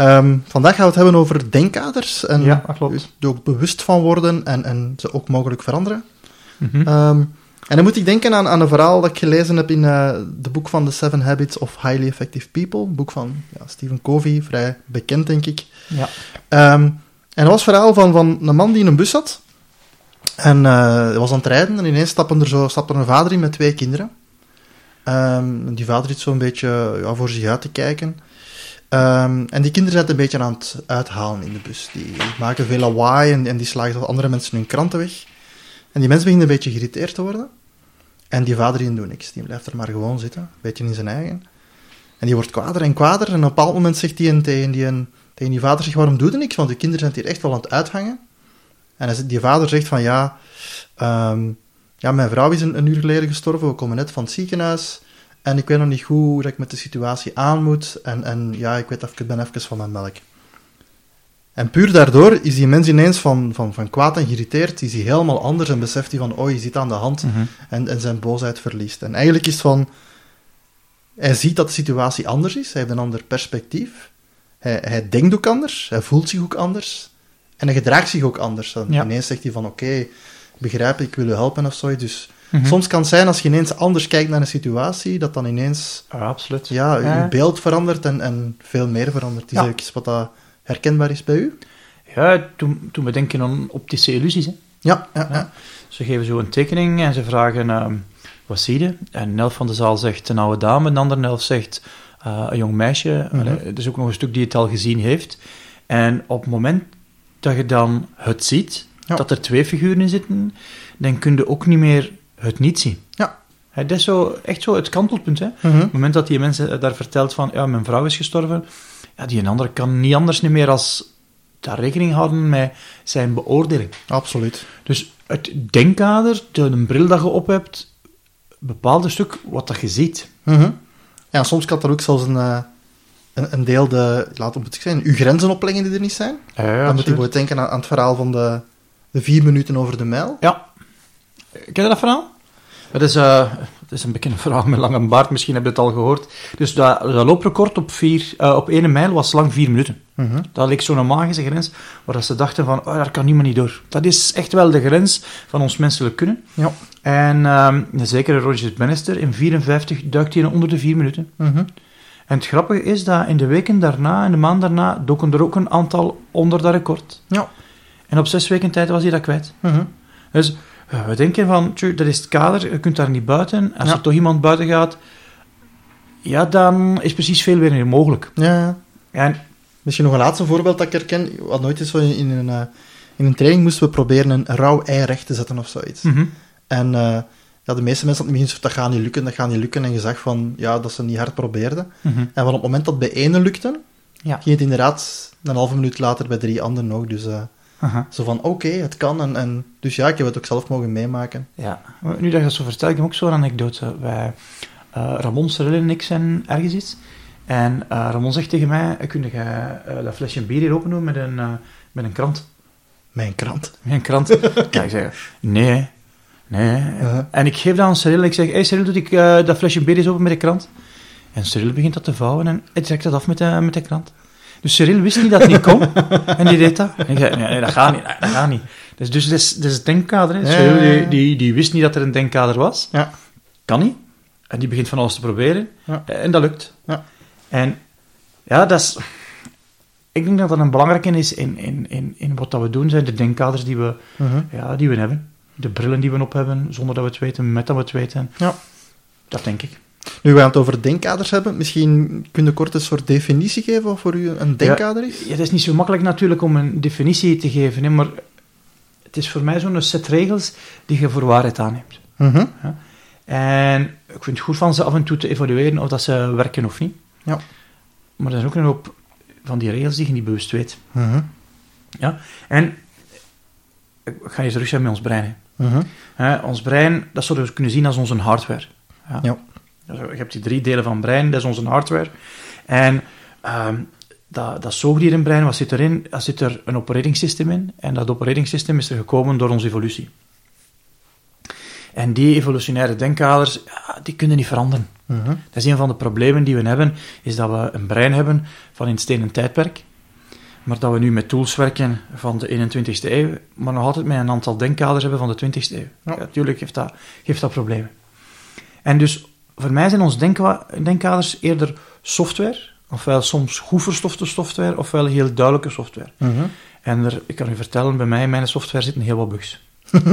Ehm, vandaag gaan we het hebben over denkkaders en Ja, er ook bewust van worden en, en ze ook mogelijk veranderen. Mhm. Ehm, en dan moet ik denken aan, aan een verhaal dat ik gelezen heb in eh de boek van The Seven Habits of Highly Effective People, een boek van ja, Stephen Covey, vrij bekend denk ik. Ja. Ehm, en dat was het verhaal van, van een man die in een bus zat. En hij was aan het rijden en ineens stapte er, zo, stapte er een vader in met twee kinderen. En die vader zit zo een beetje ja, voor zich uit te kijken. Ehm, en die kinderen zijn het een beetje aan het uithalen in de bus. Die maken veel lawaai en, en die slagen andere mensen hun kranten weg. En die mensen beginnen een beetje geïrriteerd te worden. En die vader die doet niks. Die blijft er maar gewoon zitten, een beetje in zijn eigen. En die wordt kwader en kwader. En op een bepaald moment zegt hij tegen die, een- tegen die vader, zegt, waarom doe je niks? Want de kinderen zijn hier echt wel aan het uithangen. En hij die vader zegt van, ja, ehm, ja mijn vrouw is een, een uur geleden gestorven. We komen net van het ziekenhuis. En ik weet nog niet goed hoe dat ik met de situatie aan moet. En, en ja, ik weet even, ik ben even van mijn melk. En puur daardoor is die mens ineens van, van, van kwaad en geïrriteerd, is hij helemaal anders en beseft hij van, oh, je zit aan de hand Mhm. en, en zijn boosheid verliest. En eigenlijk is het van, hij ziet dat de situatie anders is, hij heeft een ander perspectief, hij, hij denkt ook anders, hij voelt zich ook anders en hij gedraagt zich ook anders. En Ja. ineens zegt hij van, oké, begrijp, ik wil u helpen of zoiets. Dus Mhm. soms kan het zijn, als je ineens anders kijkt naar een situatie, dat dan ineens Ja, absoluut. ja, Ja. je beeld verandert en, en veel meer verandert. Is Ja. iets wat dat herkenbaar is bij u? Ja, toen, toen we denken aan optische illusies. Hè. Ja, ja, ja. Ja. Ze geven zo een tekening en ze vragen, ehm, wat zie je? En een helft van de zaal zegt een oude dame, een andere helft zegt eh, een jong meisje. Allee, Er is ook nog een stuk die het al gezien heeft. En op het moment dat je dan het ziet, Ja. dat er twee figuren in zitten, dan kun je ook niet meer het niet zien. Ja. Hè, dat is zo, echt zo het kantelpunt. Hè? Mhm. Op het moment dat die mensen daar vertelt van, ja, mijn vrouw is gestorven, ja, die een andere kan niet anders niet meer als daar rekening houden met zijn beoordeling. Absoluut. Dus het denkkader, de een bril dat je op hebt, bepaalt een stuk wat dat je ziet. Mhm. Ja, soms kan er ook zelfs een, eh, een, een deel de, we het zeggen, uw grenzen opleggen die er niet zijn. Ja, Dan moet bijvoorbeeld denken aan, aan het verhaal van de, de vier minuten over de mijl. Ja. Ken je dat verhaal? Het is, eh, het is een bekende verhaal met lange baard, misschien heb je het al gehoord. Dus dat, dat looprecord op, vier, eh, op ene mijl was lang vier minuten. Mhm. Dat leek zo'n magische grens, waar dat ze dachten van, oh, daar kan niemand niet door. Dat is echt wel de grens van ons menselijk kunnen. Ja. En ehm een zekere Roger Bannister, in 54 duikt hij onder de vier minuten. Mhm. En het grappige is dat in de weken daarna, en de maand daarna, doken er ook een aantal onder dat record. Ja. En op zes weken tijd was hij dat kwijt. Mhm. Dus we denken van, dat is het kader, je kunt daar niet buiten. Als Ja. er toch iemand buiten gaat, ja, dan is precies veel weer niet mogelijk. Ja. En Misschien nog een laatste voorbeeld dat ik herken. Wat nooit is zo in, in een, eh, in een training moesten we proberen een rauw ei recht te zetten of zoiets. mhm, En eh, ja, de meeste mensen hadden begin dat gaat niet lukken, dat gaat niet lukken. En je zag van, ja, dat ze niet hard probeerden. mhm. En van op het moment dat bij ene lukte, Ja. ging het inderdaad een halve minuut later bij drie anderen nog. Dus eh, Aha. zo van, oké, het kan. En, en, dus ja, ik heb het ook zelf mogen meemaken. Ja, nu dat je dat zo vertelt, ik heb ook zo'n anekdote. Wij, eh Ramon, Cyril en ik zijn ergens iets. En eh, Ramon zegt tegen mij, kun je eh, dat flesje bier hier open doen met een, eh, met een krant? Mijn krant. Met een krant? ja, ik zeg, nee, nee. Uh, En ik geef dat aan Cyril en ik zeg, hey Cyril, doe ik eh, dat flesje bier eens open met de krant? En Cyril begint dat te vouwen en hij trekt dat af met de, met de krant. Dus Cyril wist niet dat het niet kon en die deed dat. En ik zei, nee, nee, dat gaat niet, dat gaat niet. Dus, dus dat is, dat is het denkkader. Hè. Cyril die, die, die wist niet dat er een denkkader was. Ja. Kan niet. En die begint van alles te proberen. Ja. En dat lukt. Ja. En ja, dat is... Ik denk dat dat een belangrijke is in, in, in, in wat dat we doen, zijn de denkkaders die we, mhm. ja, die we hebben. De brillen die we op hebben, zonder dat we het weten, met dat we het weten. Ja. Dat denk ik. Nu, we het over denkkaders hebben. Misschien kun je kort een soort definitie geven wat voor u een denkkader is? Ja, het is niet zo makkelijk natuurlijk om een definitie te geven, hè, maar het is voor mij zo'n set regels die je voor waarheid aanneemt. Mhm. En ik vind het goed van ze af en toe te evalueren of dat ze werken of niet. Ja. Maar er zijn ook een hoop van die regels die je niet bewust weet. Mhm. Ja? En ik ga eens terug zijn met ons brein. Hè, ons brein, dat zou je dus kunnen zien als onze hardware. Ja. Dus je hebt die drie delen van het brein, dat is onze hardware. En ehm, dat, dat zoogdierenbrein, wat zit erin? Daar zit er een operatingsysteem in. En dat operatingsysteem is er gekomen door onze evolutie. En die evolutionaire denkkaders, ja, die kunnen niet veranderen. Mhm. Dat is een van de problemen die we hebben, is dat we een brein hebben van in het stenen tijdperk, maar dat we nu met tools werken van de 21ste eeuw, maar nog altijd met een aantal denkkaders hebben van de 20ste eeuw. Ja. Ja. natuurlijk geeft dat, geeft dat problemen. En dus voor mij zijn onze denkkaders eerder software, ofwel soms goed verstofte software, ofwel heel duidelijke software. Mhm. En er, ik kan u vertellen, bij mij in mijn software zitten heel wat bugs.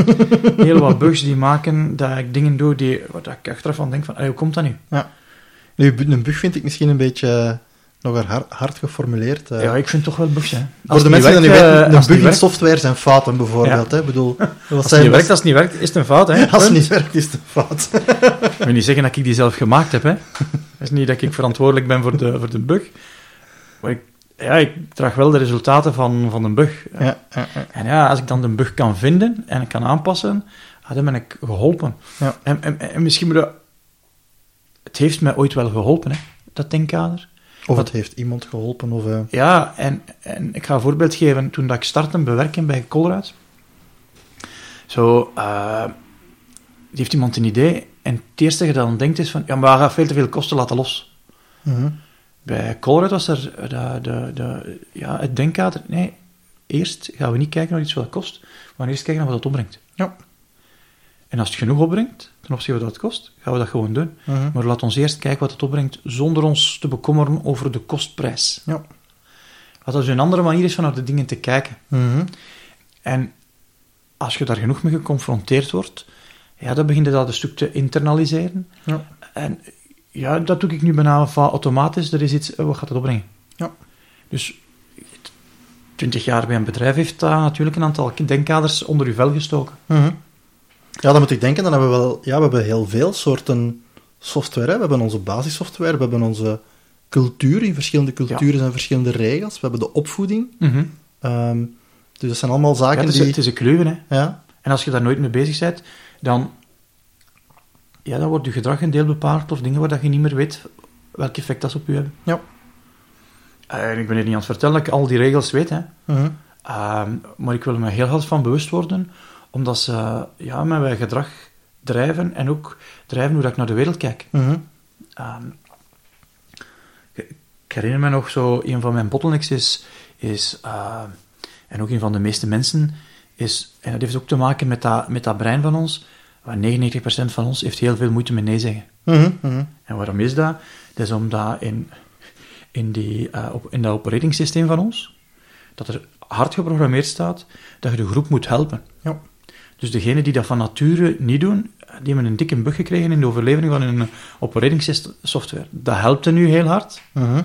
heel wat bugs die maken dat ik dingen doe die, waar ik achteraf van denk van, "Allee, hoe komt dat nu? Nu, een bug vind ik misschien een beetje nog hard, hard geformuleerd. eh. Ja, ik vind toch wel bugs, hè. Voor de mensen die dat niet weten, eh, het bug in software zijn fouten bijvoorbeeld. Hè? Bedoel, wat Als het zijn niet werkt, als het niet werkt, is het een fout, hè. als het niet werkt, is het een fout. Ik wil niet zeggen dat ik die zelf gemaakt heb, hè. Het is niet dat ik verantwoordelijk ben voor de, voor de bug. Maar ik, ja, ik draag wel de resultaten van, van een bug. ja, ja, ja. En ja, als ik dan de bug kan vinden en ik kan aanpassen, ah, dan ben ik geholpen. Ja. En, en, en misschien moet dat... Het heeft mij ooit wel geholpen, hè, dat denkkader. Of het heeft iemand geholpen. Of, eh, Ja, en, en ik ga een voorbeeld geven. Toen dat ik startte bewerken bij Colruyt, zo, eh, heeft iemand een idee en het eerste dat je dan denkt is van, ja, maar dat gaat veel te veel kosten, laten los. mhm. Bij Colruyt was er de, de, de, ja, het denkkader, nee, eerst gaan we niet kijken naar iets wat het kost, maar eerst kijken naar wat het opbrengt. Ja. En als het genoeg opbrengt, ten opzichte van wat het kost, gaan we dat gewoon doen. Mhm. Maar laat ons eerst kijken wat het opbrengt, zonder ons te bekommeren over de kostprijs. Ja. Wat dus een andere manier is van naar de dingen te kijken. Mhm. En als je daar genoeg mee geconfronteerd wordt, ja, dan begin je dat een stuk te internaliseren. Ja. En ja, dat doe ik nu bijna automatisch. Er is iets, eh, wat gaat het opbrengen? Ja. Dus 20 jaar bij een bedrijf heeft dat natuurlijk een aantal denkkaders onder uw vel gestoken. Mhm. Ja, dan moet ik denken, dan hebben we wel, ja, we hebben heel veel soorten software. Hè. We hebben onze basissoftware, we hebben onze cultuur, in verschillende culturen zijn verschillende regels. We hebben de opvoeding. Ehm, dus dat zijn allemaal Ja, zaken het, is, die... het is een kleuven, hè. Ja, En als je daar nooit mee bezig bent, dan, ja, dan wordt je gedrag een deel bepaald of dingen waar dat je niet meer weet welk effect dat op je hebben. Ja. En ik ben hier niet aan het vertellen dat ik al die regels weet, hè. Mhm. Ehm, maar ik wil er me heel hard van bewust worden, omdat ze ja, met mijn gedrag drijven en ook drijven hoe dat ik naar de wereld kijk. Mhm. Ik ik herinner me nog zo, een van mijn bottlenecks is, is eh, en ook een van de meeste mensen, is, en dat heeft ook te maken met dat, met dat brein van ons, waar 99% van ons heeft heel veel moeite met nee zeggen. Mhm. Mhm. En waarom is dat? Dat is omdat in, in, die, op, in dat operatingsysteem van ons, dat er hard geprogrammeerd staat dat je de groep moet helpen. Ja. Dus degenen die dat van nature niet doen, die hebben een dikke bug gekregen in de overlevering van hun operatingsoftware. Dat helpt hen nu heel hard, Mhm.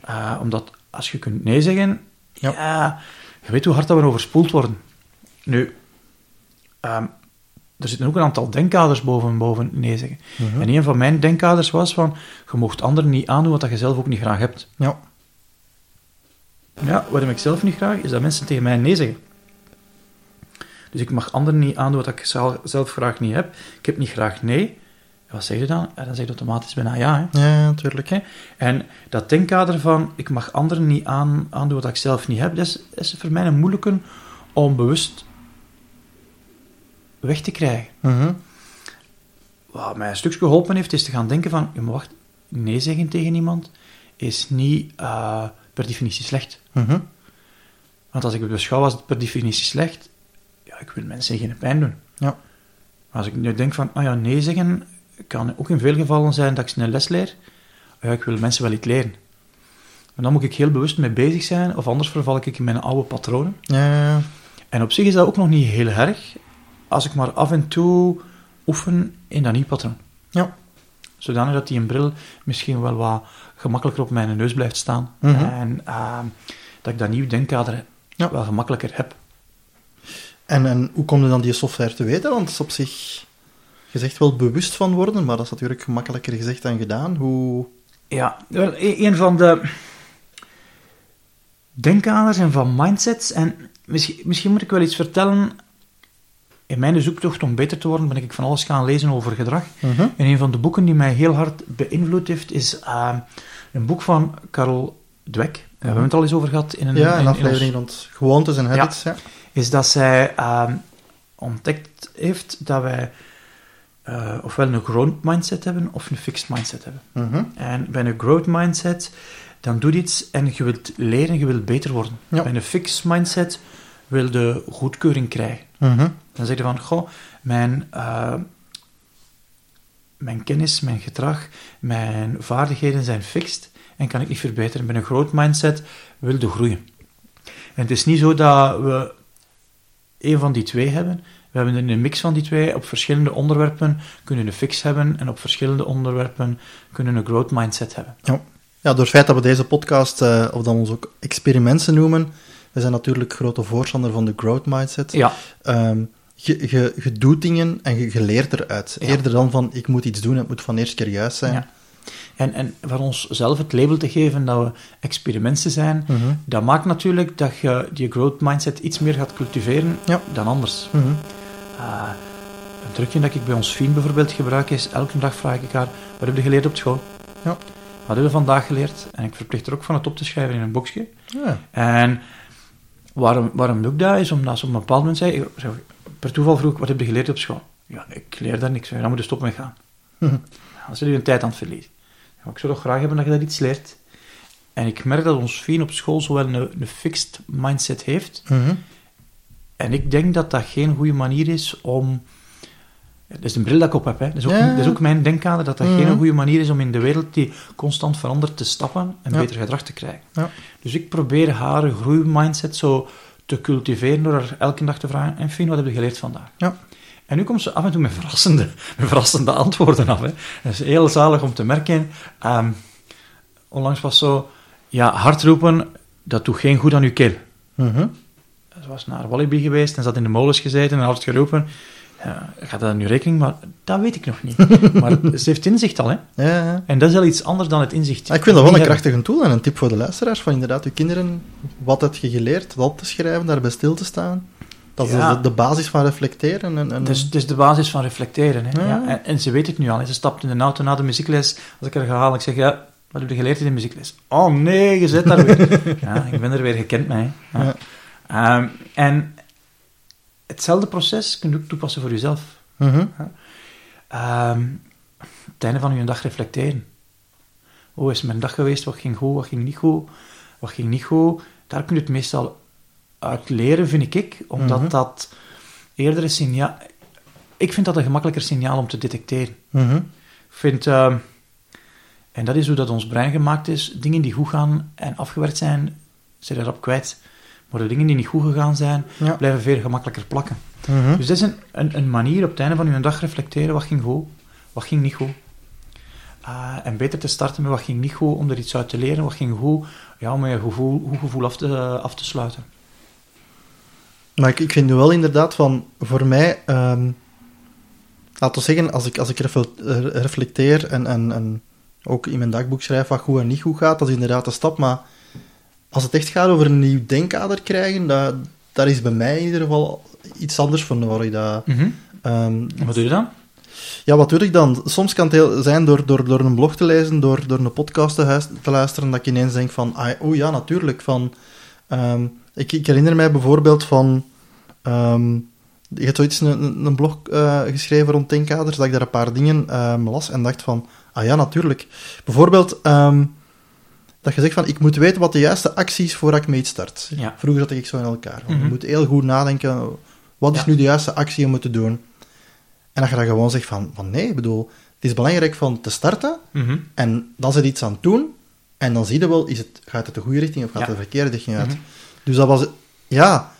eh, omdat als je kunt nee zeggen, Ja. ja. je weet hoe hard dat we overspoeld worden. Nu, ehm, er zitten ook een aantal denkkaders boven, boven nee zeggen. Mhm. En een van mijn denkkaders was van, je mocht anderen niet aandoen wat je zelf ook niet graag hebt. Ja. Ja, wat ik zelf niet graag, is dat mensen tegen mij nee zeggen. Dus ik mag anderen niet aandoen wat ik zelf, graag niet heb. Ik heb niet graag nee. En wat zeg je dan? Ja, dan zeg je automatisch bijna ja. Hè? Ja, natuurlijk. En dat denkkader van, ik mag anderen niet aan, aandoen wat ik zelf niet heb, dat is, voor mij een moeilijke om bewust weg te krijgen. Mhm. Wat mij een stukje geholpen heeft, is te gaan denken van, maar wacht, nee zeggen tegen iemand is niet eh, per definitie slecht. Mhm. Want als ik het beschouw als het per definitie slecht, ik wil mensen geen pijn doen. Ja. Maar als ik nu denk van, ah ja, nee zeggen kan ook in veel gevallen zijn dat ik snel les leer. Ja, ik wil mensen wel iets leren. Maar dan moet ik heel bewust mee bezig zijn, of anders verval ik in mijn oude patronen. Ja, ja, ja. En op zich is dat ook nog niet heel erg, als ik maar af en toe oefen in dat nieuw patroon. Ja. Zodanig dat die een bril misschien wel wat gemakkelijker op mijn neus blijft staan. Mhm. En ehm, dat ik dat nieuw denkkader Ja. wel gemakkelijker heb. En, en hoe kom je dan die software te weten? Want het is op zich gezegd wel bewust van worden, maar dat is natuurlijk gemakkelijker gezegd dan gedaan. Hoe... Ja, wel, e- een van de denkkaders en van mindsets, en misschien, misschien moet ik wel iets vertellen in mijn zoektocht om beter te worden ben ik van alles gaan lezen over gedrag. Mhm. En een van de boeken die mij heel hard beïnvloed heeft, is eh, een boek van Carol Dweck. Daar hebben we het al eens over gehad in een, Ja, in- een in aflevering ons- rond gewoontes en habits. Ja. Is dat zij ehm, ontdekt heeft dat wij eh, ofwel een growth mindset hebben of een fixed mindset hebben. Mhm. En bij een growth mindset, dan doe je iets en je wilt leren, je wilt beter worden. Ja. Bij een fixed mindset wil je goedkeuring krijgen. Mhm. Dan zeg je van, goh, mijn, eh, mijn kennis, mijn gedrag, mijn vaardigheden zijn fixed en kan ik niet verbeteren. Bij een growth mindset wil je groeien. En het is niet zo dat we één van die twee hebben. We hebben een mix van die twee. Op verschillende onderwerpen kunnen we een fix hebben en op verschillende onderwerpen kunnen we een growth mindset hebben. Ja, door het feit dat we deze podcast, eh, of dat we ons ook experimenten noemen, we zijn natuurlijk grote voorstander van de growth mindset. Ja, Ehm, je, je, je doet dingen en je, je leert eruit. Ja. Eerder dan van, ik moet iets doen, het moet van de eerste keer juist zijn. Ja. En, en voor onszelf het label te geven dat we experimenten zijn, Mhm. dat maakt natuurlijk dat je die growth mindset iets meer gaat cultiveren Ja. dan anders. Mhm. Uh, een trucje dat ik bij ons vriend bijvoorbeeld gebruik is, elke dag vraag ik haar, wat heb je geleerd op school? Ja. Wat hebben we vandaag geleerd? En ik verplicht er ook van het op te schrijven in een boekje. Ja. En waarom, waarom doe ik dat? Is omdat ze op een bepaald moment zei, per toeval vroeg, wat heb je geleerd op school? Ja, ik leer daar niks van, dan moet je stoppen met gaan. Mhm. Dan zit je een tijd aan het verliezen. Ja, ik zou toch graag hebben dat je dat iets leert. En ik merk dat ons vriend op school zowel een, een fixed mindset heeft, Mhm. en ik denk dat dat geen goede manier is om. Dat is een bril dat ik op heb. Hè. Dat, is ook, Ja. dat is ook mijn denkkader, dat dat Mhm. geen goede manier is om in de wereld die constant verandert te stappen en Ja. beter gedrag te krijgen. Ja. Dus ik probeer haar groeimindset zo te cultiveren door haar elke dag te vragen: En Fien, wat heb je geleerd vandaag? Ja. En nu komt ze af en toe met verrassende, met verrassende antwoorden af. Hè. Dat is heel zalig om te merken. Ehm, onlangs was zo: Ja, hard roepen, dat doet geen goed aan uw keel. Mhm. Ze was naar Walibi geweest en zat in de molens gezeten en had geroepen. Ja, gaat dat nu rekening? Maar dat weet ik nog niet. maar ze heeft inzicht al, hè. Ja, ja. En dat is wel iets anders dan het inzicht. Ah, ik vind dat wel een krachtige tool en een tip voor de luisteraars. Van inderdaad, uw kinderen, wat heb je geleerd, dat op te schrijven, daarbij stil te staan. Dat is Ja. de, de basis van reflecteren. En, en, Het is, het is de basis van reflecteren. Hè. Ja. Ja. En, en ze weet het nu al. Hè. Ze stapt in de auto na de muziekles. Als ik haar ga halen, ik zeg, ja, wat heb je geleerd in de muziekles? Oh nee, je zit daar weer. ja, ik ben er weer gekend mee. Ja. Ehm, en hetzelfde proces kun je ook toepassen voor jezelf. Mhm. Ehm, het einde van je dag reflecteren. Hoe is mijn dag geweest? Wat ging goed? Wat ging niet goed? Wat ging niet goed? Daar kun je het meestal uit leren, vind ik. Omdat Mhm. dat eerder een signaal... Ik vind dat een gemakkelijker signaal om te detecteren. Mhm. Ik vind... ehm, en dat is hoe dat ons brein gemaakt is. Dingen die goed gaan en afgewerkt zijn, zijn erop kwijt. Maar de dingen die niet goed gegaan zijn, Ja. blijven veel gemakkelijker plakken. Mhm. Dus dat is een, een, een manier op het einde van je dag reflecteren. Wat ging goed? Wat ging niet goed? Ah, en beter te starten met wat ging niet goed, om er iets uit te leren. Wat ging goed? Ja, om je gevoel, goed gevoel af te, af te sluiten. Maar ik, ik vind wel inderdaad van, voor mij, ehm laten we zeggen, als ik, als ik eh, reflecteer en, en, en ook in mijn dagboek schrijf wat goed en niet goed gaat, dat is inderdaad een stap. Maar als het echt gaat over een nieuw denkkader krijgen, dat, daar is bij mij in ieder geval iets anders van ik dat... ehm, En wat doe je dan? ja, wat doe ik dan? Soms kan het heel zijn door, door, door een blog te lezen, door, door een podcast te luisteren, dat ik ineens denk van, ah, oh ja, natuurlijk. Van, ehm, ik, ik herinner mij bijvoorbeeld van, ehm, je hebt zoiets een, een- blog eh, geschreven rond denkaders, dat ik daar een paar dingen ehm, las en dacht van, ah ja, natuurlijk. Bijvoorbeeld, dat je zegt van, ik moet weten wat de juiste actie is voordat ik iets start. Ja. Vroeger zat ik zo in elkaar. van, Je Mhm. moet heel goed nadenken, wat is nu de juiste actie om het te doen? En dat je dan gewoon zegt van, van nee, ik bedoel, het is belangrijk van te starten Mhm. en dan zit iets aan het doen en dan zie je wel, is het, gaat het de goede richting of gaat Ja. het de verkeerde richting uit? Mhm. Dus dat was, ja,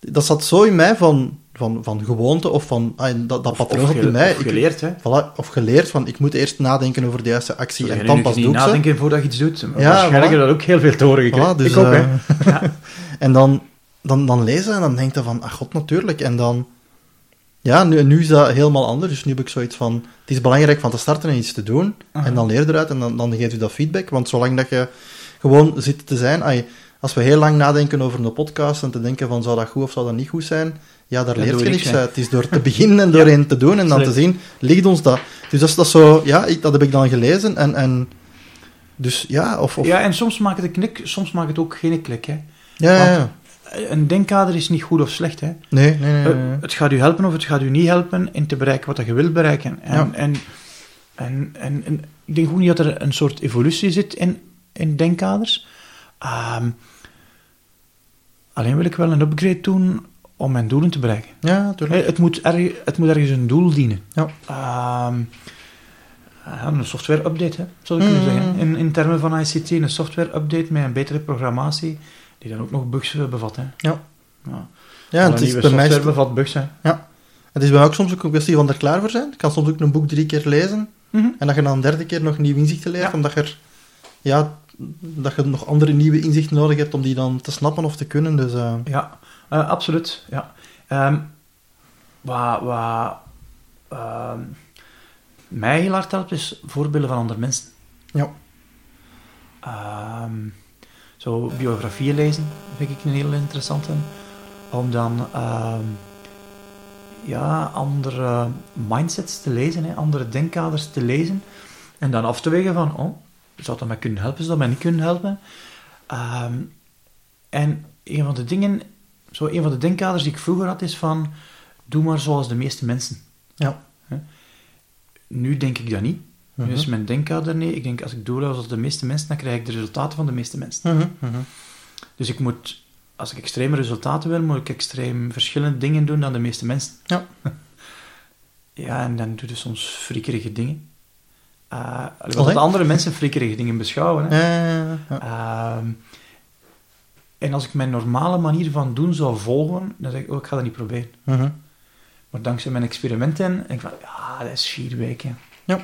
dat zat zo in mij van, van, van gewoonte of van, ah, dat, dat patroon gele- in mij. of geleerd, hè. voilà, of geleerd van, ik moet eerst nadenken over de juiste actie en dan moet pas doe ik ze. nadenken voordat je iets doet. Ja, Waarschijnlijk voilà. heb je dat ook heel veel te horen gekregen. Voilà, dus, ik ook, hè. eh, Ja. En dan, dan, dan lezen en dan denkt je van, ach god, natuurlijk. En dan, ja, nu, nu is dat helemaal anders. Dus nu heb ik zoiets van, het is belangrijk van te starten en iets te doen. Aha. En dan leer je eruit en dan, dan geeft u dat feedback. Want zolang dat je gewoon zit te zijn, als we heel lang nadenken over een podcast en te denken van zou dat goed of zou dat niet goed zijn, ja, daar leert je niks uit. Het is door te beginnen en door een te doen en dan te zien, ligt ons dat. Dus dat is, dat zo, ja, ik, dat heb ik dan gelezen en, en dus ja, of, of Ja, en soms maakt het een klik, soms maakt het ook geen klik. Hè. ja, ja, ja. Een denkkader is niet goed of slecht. Hè. Nee, nee, nee. nee. Eh, Het gaat u helpen of het gaat u niet helpen in te bereiken wat je wilt bereiken. En, Ja. en, en, en, en ik denk ook niet dat er een soort evolutie zit in, in denkkaders. Ehm, alleen wil ik wel een upgrade doen om mijn doelen te bereiken. Ja, natuurlijk. Eh, Het moet, erg, het moet ergens een doel dienen. Ja. Ehm, een software-update, zou ik kunnen Mm. zeggen. In, in termen van ICT, een software-update met een betere programmatie, die dan ook nog bugs eh, bevat. Hè. Ja. Ja. Ja, het is nieuwe bij mij bevat bugs, hè. het is bij mij ook soms ook een kwestie van er klaar voor zijn. Ik kan soms ook een boek drie keer lezen Mhm. en dat je dan een derde keer nog nieuw inzichten leert, Ja. omdat je er, ja, dat je nog andere nieuwe inzichten nodig hebt om die dan te snappen of te kunnen. Dus eh, Ja, eh, absoluut. Ja. Ehm, wat wat ehm, mij heel hard helpt, is voorbeelden van andere mensen. ja. Ehm, zo biografieën lezen vind ik een heel interessante. Om dan ehm, ja, andere mindsets te lezen, hè, andere denkkaders te lezen. En dan af te wegen van, oh, zou dat mij kunnen helpen, zou dat mij niet kunnen helpen? Ehm, en een van de dingen, zo een van de denkkaders die ik vroeger had, is van, doe maar zoals de meeste mensen. Ja. Nu denk ik dat niet. Nu Mhm. is mijn denkkader nee. Ik denk, als ik doe zoals de meeste mensen, dan krijg ik de resultaten van de meeste mensen. Mhm, mhm. Dus ik moet, als ik extreme resultaten wil, moet ik extreem verschillende dingen doen dan de meeste mensen. Ja. Ja, en dan doe je soms frikkerige dingen. Uh, Allee. wat andere mensen frikkerige dingen beschouwen. Hè. Ja, ja, ja, ja. Ehm, en als ik mijn normale manier van doen zou volgen, dan zeg ik, oh, ik ga dat niet proberen. Maar dankzij mijn experimenten, denk ik van, ja, dat is schierweek. hè. Ja.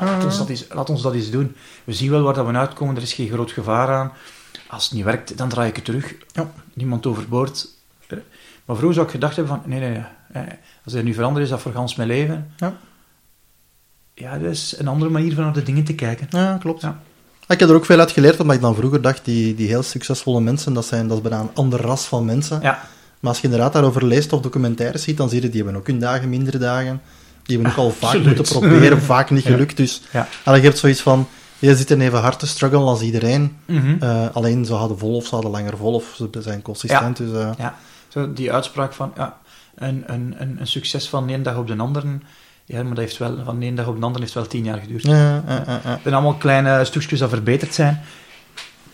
La- Laat, ons dat eens, laat ons dat eens doen. We zien wel waar dat we uitkomen, er is geen groot gevaar aan. Als het niet werkt, dan draai ik het terug. Ja. Niemand overboord. Maar vroeger zou ik gedacht hebben van, nee, nee, nee. eh, Als er nu verandert, is dat voor gans mijn leven. Ja. Ja, dat is een andere manier van naar de dingen te kijken. Ja, klopt. Ja. Ik heb er ook veel uit geleerd, omdat ik dan vroeger dacht, die, die heel succesvolle mensen, dat, zijn, dat is bijna een ander ras van mensen. Ja, Maar als je inderdaad daarover leest of documentaires ziet, dan zie je, die hebben ook hun dagen, mindere dagen. Die hebben ook al vaak Absoluut. moeten proberen, vaak niet Ja. gelukt. Dus ja. je hebt zoiets van, je zit er even hard te strugglen als iedereen. Mhm. Eh, alleen ze hadden vol of ze hadden langer vol of ze zijn consistent. Dus, eh, Ja, zo die uitspraak van ja, een, een, een, een succes van de ene dag op de andere, ja, maar dat heeft wel, van de ene dag op de andere heeft wel tien jaar geduurd. ja, ja, ja, ja. Het zijn allemaal kleine stukjes dat verbeterd zijn.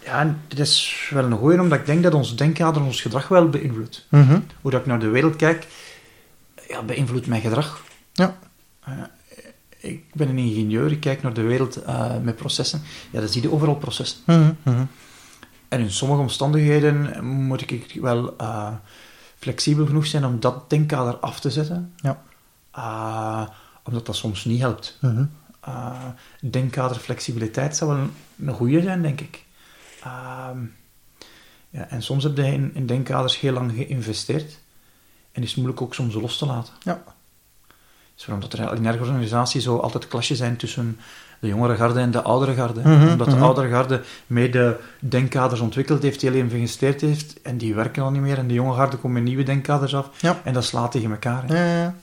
Ja, dit is wel een goeie, omdat ik denk dat ons denkkader ons gedrag wel beïnvloedt. Mhm. Hoe dat ik naar de wereld kijk, ja, beïnvloedt mijn gedrag. Ja. Eh, ik ben een ingenieur, ik kijk naar de wereld eh, met processen. Ja, dan zie je overal processen. Mhm, mhm. En in sommige omstandigheden moet ik wel eh, flexibel genoeg zijn om dat denkkader af te zetten. Ja. Omdat dat soms niet helpt. Uh, denkkader flexibiliteit zou wel een, een goede zijn, denk ik. Ehm, ja, en soms heb je in, in denkkaders heel lang geïnvesteerd. En is het moeilijk ook soms los te laten. Ja. Dus waarom dat er in elke organisatie zo altijd klasjes zijn tussen de jongere garde en de oudere garde. Mhm, Omdat de mhm. oudere garde mee de denkkaders ontwikkeld heeft, heel even geïnvesteerd heeft, en die werken al niet meer. En de jonge garde komt met nieuwe denkkaders af. Ja. En dat slaat tegen elkaar. hè. Ja, ja,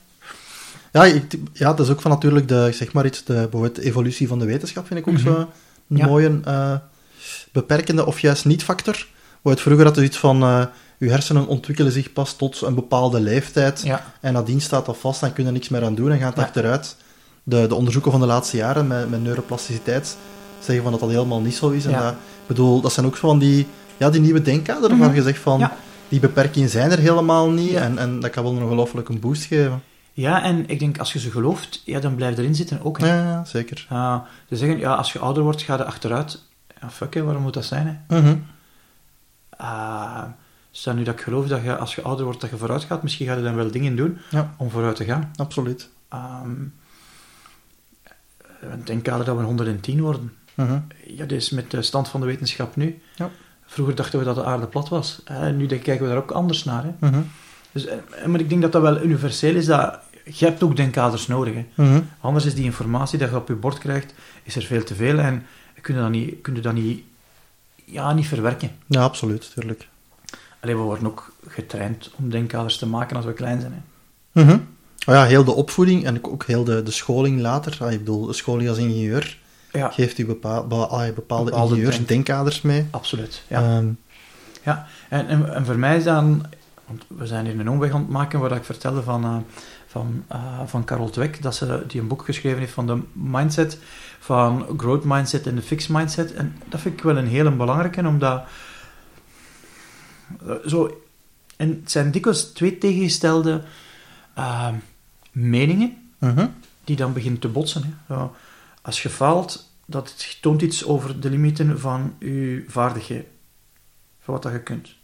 ja. Ik, ja, dat is ook van natuurlijk de, zeg maar iets, de, bijvoorbeeld de evolutie van de wetenschap vind ik ook Mhm. zo een Ja. mooie eh, beperkende of juist niet-factor. Waar het vroeger had iets van, eh uw hersenen ontwikkelen zich pas tot een bepaalde leeftijd Ja. en nadien staat dat vast en kun je er niks meer aan doen en gaat Ja. achteruit. De, de onderzoeken van de laatste jaren met, met neuroplasticiteit zeggen van dat dat helemaal niet zo is. En Ja. dat, bedoel, dat zijn ook van die, ja, die nieuwe denkkaderen waar Mhm. je zegt van, die beperkingen zijn er helemaal niet en, en dat kan wel een ongelooflijk een boost geven. ja, en ik denk, als je ze gelooft, ja, dan blijf je erin zitten ook. hè. Ja, zeker. Uh, ze zeggen, ja, als je ouder wordt, ga je achteruit. Ja, fuck, hè, waarom moet dat zijn? Hè? Mhm. Uh, stel nu dat ik geloof dat je, als je ouder wordt, dat je vooruit gaat. Misschien ga je dan wel dingen doen Ja. om vooruit te gaan. Absoluut. Um, een denkkader dat we 110 worden. Mhm. Ja, is met de stand van de wetenschap nu. Ja. Vroeger dachten we dat de aarde plat was. Uh, nu denk- kijken we daar ook anders naar. Hè? Mhm. Dus, eh, maar ik denk dat dat wel universeel is. Dat, je hebt ook denkkaders nodig. Hè? Mhm. Anders is die informatie dat je op je bord krijgt, is er veel te veel en kun je dat niet, kun je dat niet ja, niet verwerken. Ja, absoluut, tuurlijk. Alleen we worden ook getraind om denkkaders te maken als we klein zijn. Hè. Mhm. Oh ja, heel de opvoeding en ook heel de, de scholing later. Ah, ik bedoel, de scholing als ingenieur Ja, geeft u bepaal, be- bepaalde, Bepaalde ingenieursdenkkaders mee. absoluut. Ja. Ehm, Ja, en, en, en voor mij is dan, want we zijn hier een omweg aan het maken waar ik vertelde van, eh, van, eh, van Carol Dweck, dat ze die een boek geschreven heeft van de mindset, van growth mindset en de fixed mindset. En dat vind ik wel een hele belangrijke, omdat zo, en het zijn dikwijls twee tegengestelde eh, meningen mhm. die dan beginnen te botsen. Hè. Als je faalt, dat toont iets over de limieten van je vaardigheden. Van wat dat je kunt.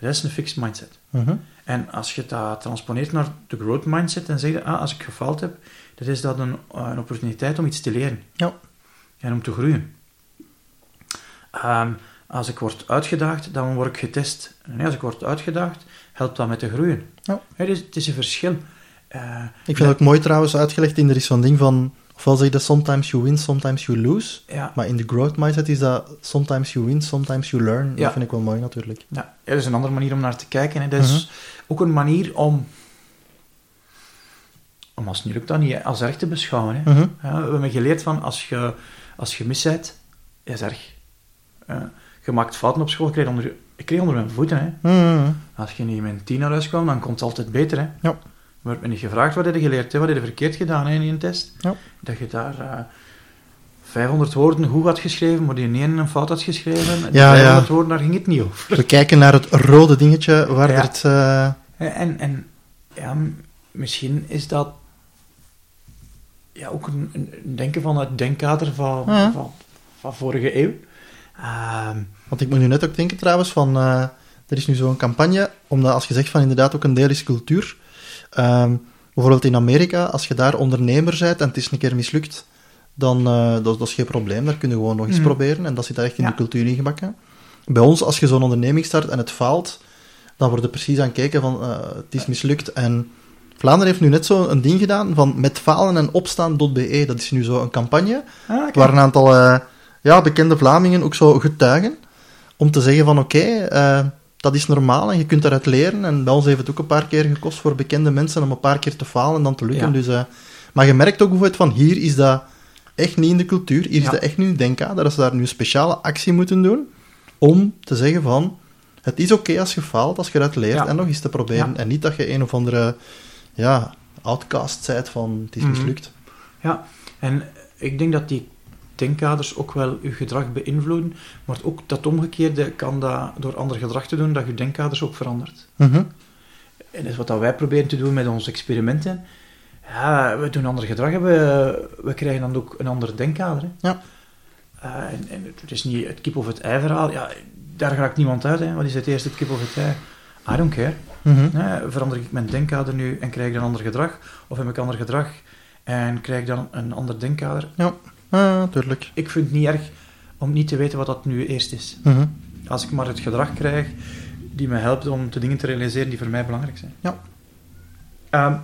Dat is een fixed mindset. Mhm. En als je dat transponeert naar de growth mindset en zegt, ah, als ik gefaald heb, dan is dat een, eh, een opportuniteit om iets te leren. Ja. En om te groeien. Ehm, als ik word uitgedaagd, dan word ik getest. En als ik word uitgedaagd, helpt dat met te groeien. Ja. Het, is, het is een verschil. Eh, Ik vind het ook mooi trouwens uitgelegd in er is zo'n ding van, ofwel zeg je dat sometimes you win, sometimes you lose. ja, Maar in de growth mindset is dat sometimes you win, sometimes you learn. Ja. Dat vind ik wel mooi natuurlijk. Ja, er is een andere manier om naar te kijken. Hè. Dat is Mhm. ook een manier om, om als het niet lukt, dan niet als erg te beschouwen. Hè. Mhm. Ja, we hebben geleerd van, als je, als je mis bent, is erg. Ja, je maakt fouten op school, ik kreeg onder, ik kreeg onder mijn voeten. Hè. Mhm. Als je niet met een tien naar huis kwam, dan komt het altijd beter. Hè. Ja. Maar werd me niet gevraagd, wat heb je geleerd? Hè? Wat heb je verkeerd gedaan hè, in een test? Ja. Dat je daar eh 500 woorden goed had geschreven, maar die ene een fout had geschreven. Ja, ja. 500 woorden, daar ging het niet over. We kijken naar het rode dingetje waar Ja. het... eh, En, en ja, misschien is dat ja, ook een, een denken van het denkkader van, van, van vorige eeuw. Ehm, Want ik moet nu net ook denken trouwens van, eh, er is nu zo'n campagne, omdat als je zegt van inderdaad ook een deel is cultuur. Ehm, bijvoorbeeld in Amerika, als je daar ondernemer bent en het is een keer mislukt, dan uh, dat, dat is geen probleem, daar kun je gewoon nog eens Mhm. proberen en dat zit daar echt in Ja. de cultuur ingebakken. Bij ons, als je zo'n onderneming start en het faalt, dan wordt er precies aan gekeken van eh, het is mislukt en Vlaanderen heeft nu net zo een ding gedaan van met falen en opstaan.be. Dat is nu zo een campagne ah, waar een aantal ja, bekende Vlamingen ook zo getuigen om te zeggen van oké, eh, dat is normaal en je kunt daaruit leren. En bij ons heeft het ook een paar keer gekost voor bekende mensen om een paar keer te falen en dan te lukken. Ja. Dus, eh, maar je merkt ook bijvoorbeeld van hier is dat echt niet in de cultuur, hier is Ja. dat echt niet in denkkader, dat ze daar nu een speciale actie moeten doen om te zeggen van het is oké als je faalt, als je eruit leert Ja. en nog eens te proberen. En niet dat je een of andere ja, outcast zijt van het is Mhm. mislukt. Ja, en ik denk dat die denkkaders ook wel je gedrag beïnvloeden, maar ook dat omgekeerde kan dat door ander gedrag te doen, dat je denkkaders ook verandert. Mhm. En dat is wat dat wij proberen te doen met onze experimenten. Ja, we doen ander gedrag en we, we krijgen dan ook een ander denkkader. Hè. Ja. Eh, en, en het is niet het kip of het ei verhaal. Ja, daar raakt niemand uit. Hè. Wat is het eerste, het kip of het ei? I don't care. Mhm. Hè, verander ik mijn denkkader nu en krijg ik dan ander gedrag? Of heb ik ander gedrag en krijg ik dan een ander denkkader? Ja, natuurlijk. Ik vind het niet erg om niet te weten wat dat nu eerst is. Mhm. Als ik maar het gedrag krijg die me helpt om de dingen te realiseren die voor mij belangrijk zijn. Ja. Ehm,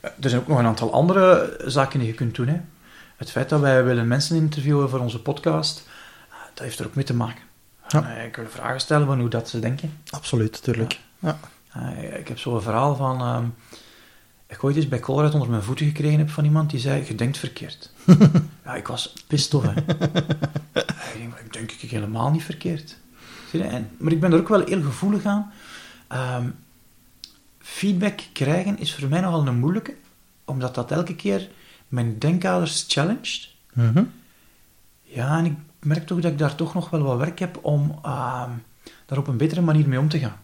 er zijn ook nog een aantal andere zaken die je kunt doen. Hè. Het feit dat wij willen mensen interviewen voor onze podcast, eh, dat heeft er ook mee te maken. Ja. Eh, Ik wil vragen stellen van hoe dat ze denken. Absoluut, tuurlijk. Ja. Eh, Ik heb zo'n verhaal van... ehm, ik ooit eens bij Colruyt onder mijn voeten gekregen heb van iemand die zei, je denkt verkeerd. ja, ik was pist off, hè. ik denk, ik denk ik helemaal niet verkeerd. Zie je? En, maar ik ben er ook wel heel gevoelig aan. Ehm, feedback krijgen is voor mij nogal een moeilijke, omdat dat elke keer mijn denkkaders challenged. Mhm. Ja, en ik merk toch dat ik daar toch nog wel wat werk heb om ehm, daar op een betere manier mee om te gaan.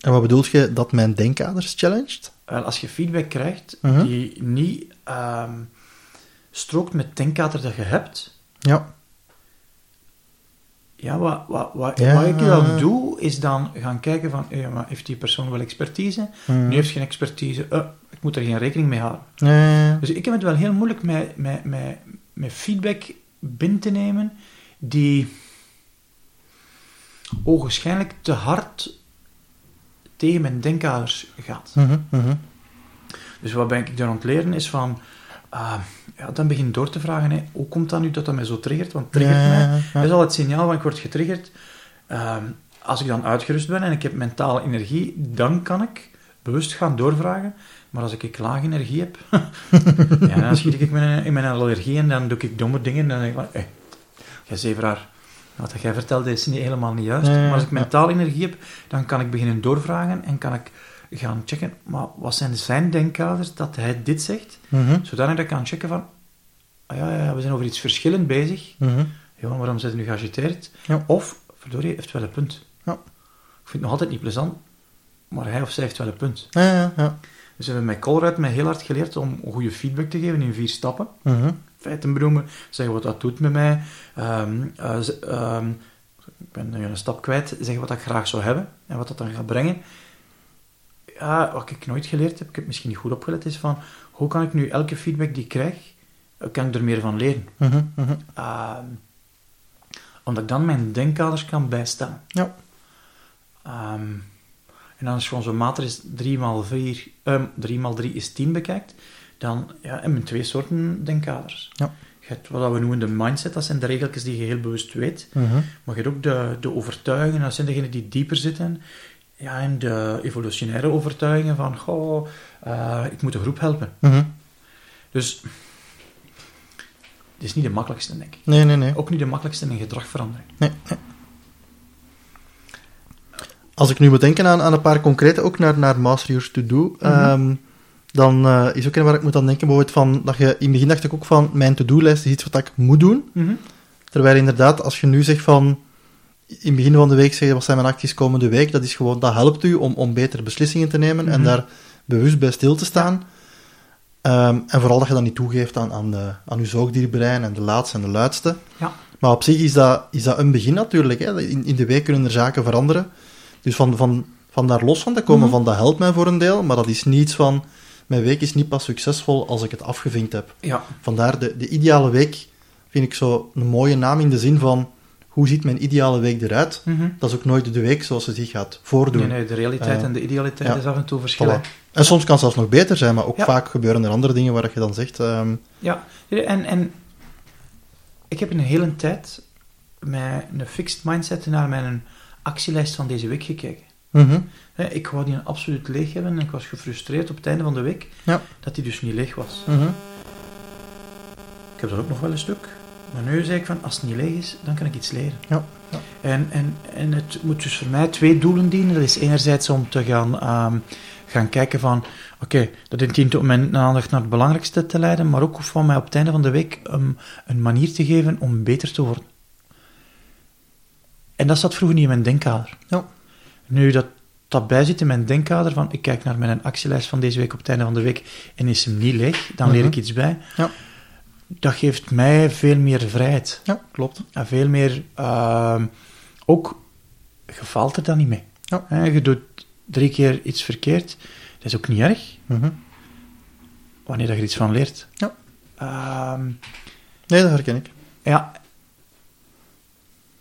En wat bedoel je dat mijn denkkaders challenged? Wel, als je feedback krijgt Mhm. die niet ehm, strookt met het denkkader dat je hebt, Ja. ja, wat, wat, wat, Ja. wat ik dan doe, is dan gaan kijken van, maar heeft die persoon wel expertise? Mhm. Nu heeft geen expertise, eh, ik moet er geen rekening mee houden. Dus ik heb het wel heel moeilijk met, met, met, met feedback binnen te nemen die ogenschijnlijk te hard tegen mijn denkkaders gaat. Dus wat ben ik daar aan het leren is van, ah, ja, dan begin ik door te vragen, hè, hoe komt dat nu dat dat mij zo triggert? Want triggert Ja, mij. ja. Dat is al het signaal van ik word getriggerd. Ehm, als ik dan uitgerust ben en ik heb mentale energie, dan kan ik bewust gaan doorvragen. Maar als ik laag energie heb, ja, dan schiet ik mijn, in mijn allergie en dan doe ik domme dingen. En dan denk ik van, hé, jij zeveraar, wat jij vertelde is niet, helemaal niet juist. Maar als ik ja. mentale energie heb, dan kan ik beginnen doorvragen en kan ik gaan checken, maar wat zijn zijn denkkaders dat hij dit zegt? Mhm, Zodanig dat ik kan checken van, ah ja, ja, we zijn over iets verschillend bezig. mhm. Ja, waarom zijn ze nu geagiteerd? Ja. Of, verdorie, heeft wel een punt. Ja. Ik vind het nog altijd niet plezant, maar hij of zij heeft wel een punt. Ja, ja, ja. Dus we hebben met Colruyt mij heel hard geleerd om goede feedback te geven in vier stappen. Mhm. Feiten benoemen, zeggen wat dat doet met mij. Ehm, eh, ehm, ik ben nu een stap kwijt. Zeggen wat ik graag zou hebben en wat dat dan gaat brengen. Ja, wat ik nooit geleerd heb, ik heb misschien niet goed opgelet, is van hoe kan ik nu elke feedback die ik krijg, eh, kan ik er meer van leren? Mhm, mhm. Ehm, omdat ik dan mijn denkkaders kan bijstaan. Ja. En dan als je gewoon zo'n matrix 3 x 4, ehm 3 x 3 is 10 bekijkt, dan ja, hebben we twee soorten denkkaders. Ja. Je hebt wat we noemen de mindset, dat zijn de regeltjes die je heel bewust weet. Mhm. Maar je hebt ook de, de overtuigingen, dat zijn degenen die dieper zitten. Ja, en de evolutionaire overtuigingen van, goh, eh, ik moet de groep helpen. Mhm. Dus, het is niet de makkelijkste, denk ik. Nee, nee, nee. Ook niet de makkelijkste in gedragverandering. Als ik nu moet denken aan, aan een paar concrete, ook naar, naar Master Yours To Do, Mhm. ehm, dan eh, is ook een waar ik moet aan denken, bijvoorbeeld van, dat je, in het begin dacht ik ook van, mijn to-do-lijst is iets wat ik moet doen. Terwijl inderdaad, als je nu zegt van, in het begin van de week zeg je, wat zijn mijn acties komende week, dat is gewoon, dat helpt u om, om betere beslissingen te nemen en Mhm. daar bewust bij stil te staan. Ehm, en vooral dat je dat niet toegeeft aan, aan, de, aan je zoogdierbrein en de laatste en de luidste. Ja. Maar op zich is dat, is dat een begin natuurlijk. Hè. In, in de week kunnen er zaken veranderen. Dus van, van, van daar los van te komen, Mhm. van dat helpt mij voor een deel, maar dat is niets van, mijn week is niet pas succesvol als ik het afgevinkt heb. Ja, Vandaar, de, de ideale week vind ik zo een mooie naam in de zin van, hoe ziet mijn ideale week eruit? Dat is ook nooit de week zoals ze zich gaat voordoen. nee, nee, de realiteit Eh, en de idealiteit ja. is af en toe verschillend. Voilà. En soms kan het zelfs nog beter zijn, maar ook Ja. vaak gebeuren er andere dingen waar je dan zegt... ehm, Ja, en, en ik heb een hele tijd met een fixed mindset naar mijn actielijst van deze week gekeken. Mhm, Hè, Ik wou die absoluut leeg hebben en ik was gefrustreerd op het einde van de week Ja. dat die dus niet leeg was. mhm. Ik heb dat ook nog wel een stuk. Maar nu zei ik van, als het niet leeg is, dan kan ik iets leren. Ja, ja. En, en, en het moet dus voor mij twee doelen dienen. Dat is enerzijds om te gaan, ehm, gaan kijken van, oké, dat dient om mijn aandacht naar het belangrijkste te leiden, maar ook van mij op het einde van de week um, een manier te geven om beter te worden. En dat zat vroeger niet in mijn denkkader. Ja. Nu dat dat bij zit in mijn denkkader van, ik kijk naar mijn actielijst van deze week op het einde van de week en is hem niet leeg, dan leer Mhm. ik iets bij. Ja. Dat geeft mij veel meer vrijheid. Ja, klopt. En veel meer... ehm, ook, je faalt er dan niet mee. Ja. Hè, je doet drie keer iets verkeerd. Dat is ook niet erg, Mhm. wanneer dat je er iets van leert. Ja. Ehm, Nee, dat herken ik. ja.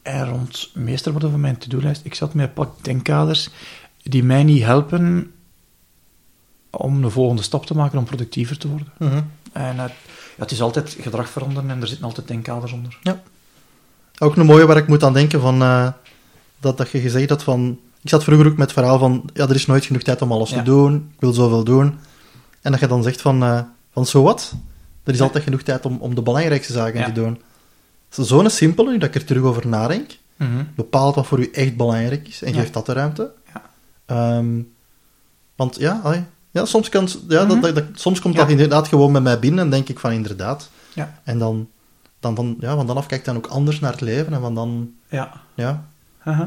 En rond meester wat over mijn to-do-lijst. Ik zat met een pak denkkaders die mij niet helpen om de volgende stap te maken om productiever te worden. Mhm. En het, ja, het is altijd gedrag veranderen en er zitten altijd denkkaders onder. Ook een mooie waar ik moet aan denken van... eh, dat, dat je gezegd had van... Ik zat vroeger ook met het verhaal van... Ja, er is nooit genoeg tijd om alles Ja. te doen. Ik wil zoveel doen. En dat je dan zegt van... eh, van zo wat? Er is Ja. altijd genoeg tijd om, om de belangrijkste zaken Ja. te doen. Zo'n simpele, nu dat ik er terug over nadenk. bepaalt wat voor u echt belangrijk is en Ja. geeft dat de ruimte. Ja. Ehm, want ja, allee, ja, soms, kan, ja Mhm. dat, dat, dat- soms komt Ja. dat inderdaad gewoon bij mij binnen en denk ik van inderdaad. Ja. En dan, dan van, ja, van dan af kijk ik dan ook anders naar het leven en van dan, Ja. ja.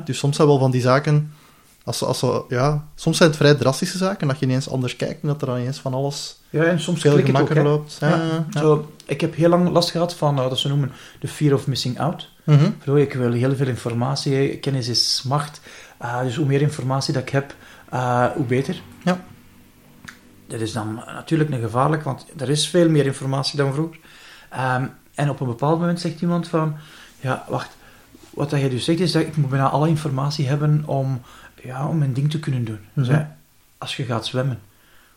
Dus soms zijn wel van die zaken, als, ze- als, ze- ja, soms zijn het vrij drastische zaken, dat je ineens anders kijkt en dat er dan ineens van alles Ja, en soms veel klik het ook, gemakkelijker loopt. Ja, Ja, ja, ja. Zo, ik heb heel lang last gehad van uh, dat ze noemen de fear of missing out. Zo, ik wil heel veel informatie, kennis is macht. Uh, dus hoe meer informatie dat ik heb, uh, hoe beter. Ja. Dat is dan natuurlijk een gevaarlijk, want er is veel meer informatie dan vroeger. Um, en op een bepaald moment zegt iemand van, ja, wacht, wat dat jij dus zegt is dat ik moet bijna alle informatie hebben om, ja, om mijn ding te kunnen doen. Mhm. Als je gaat zwemmen,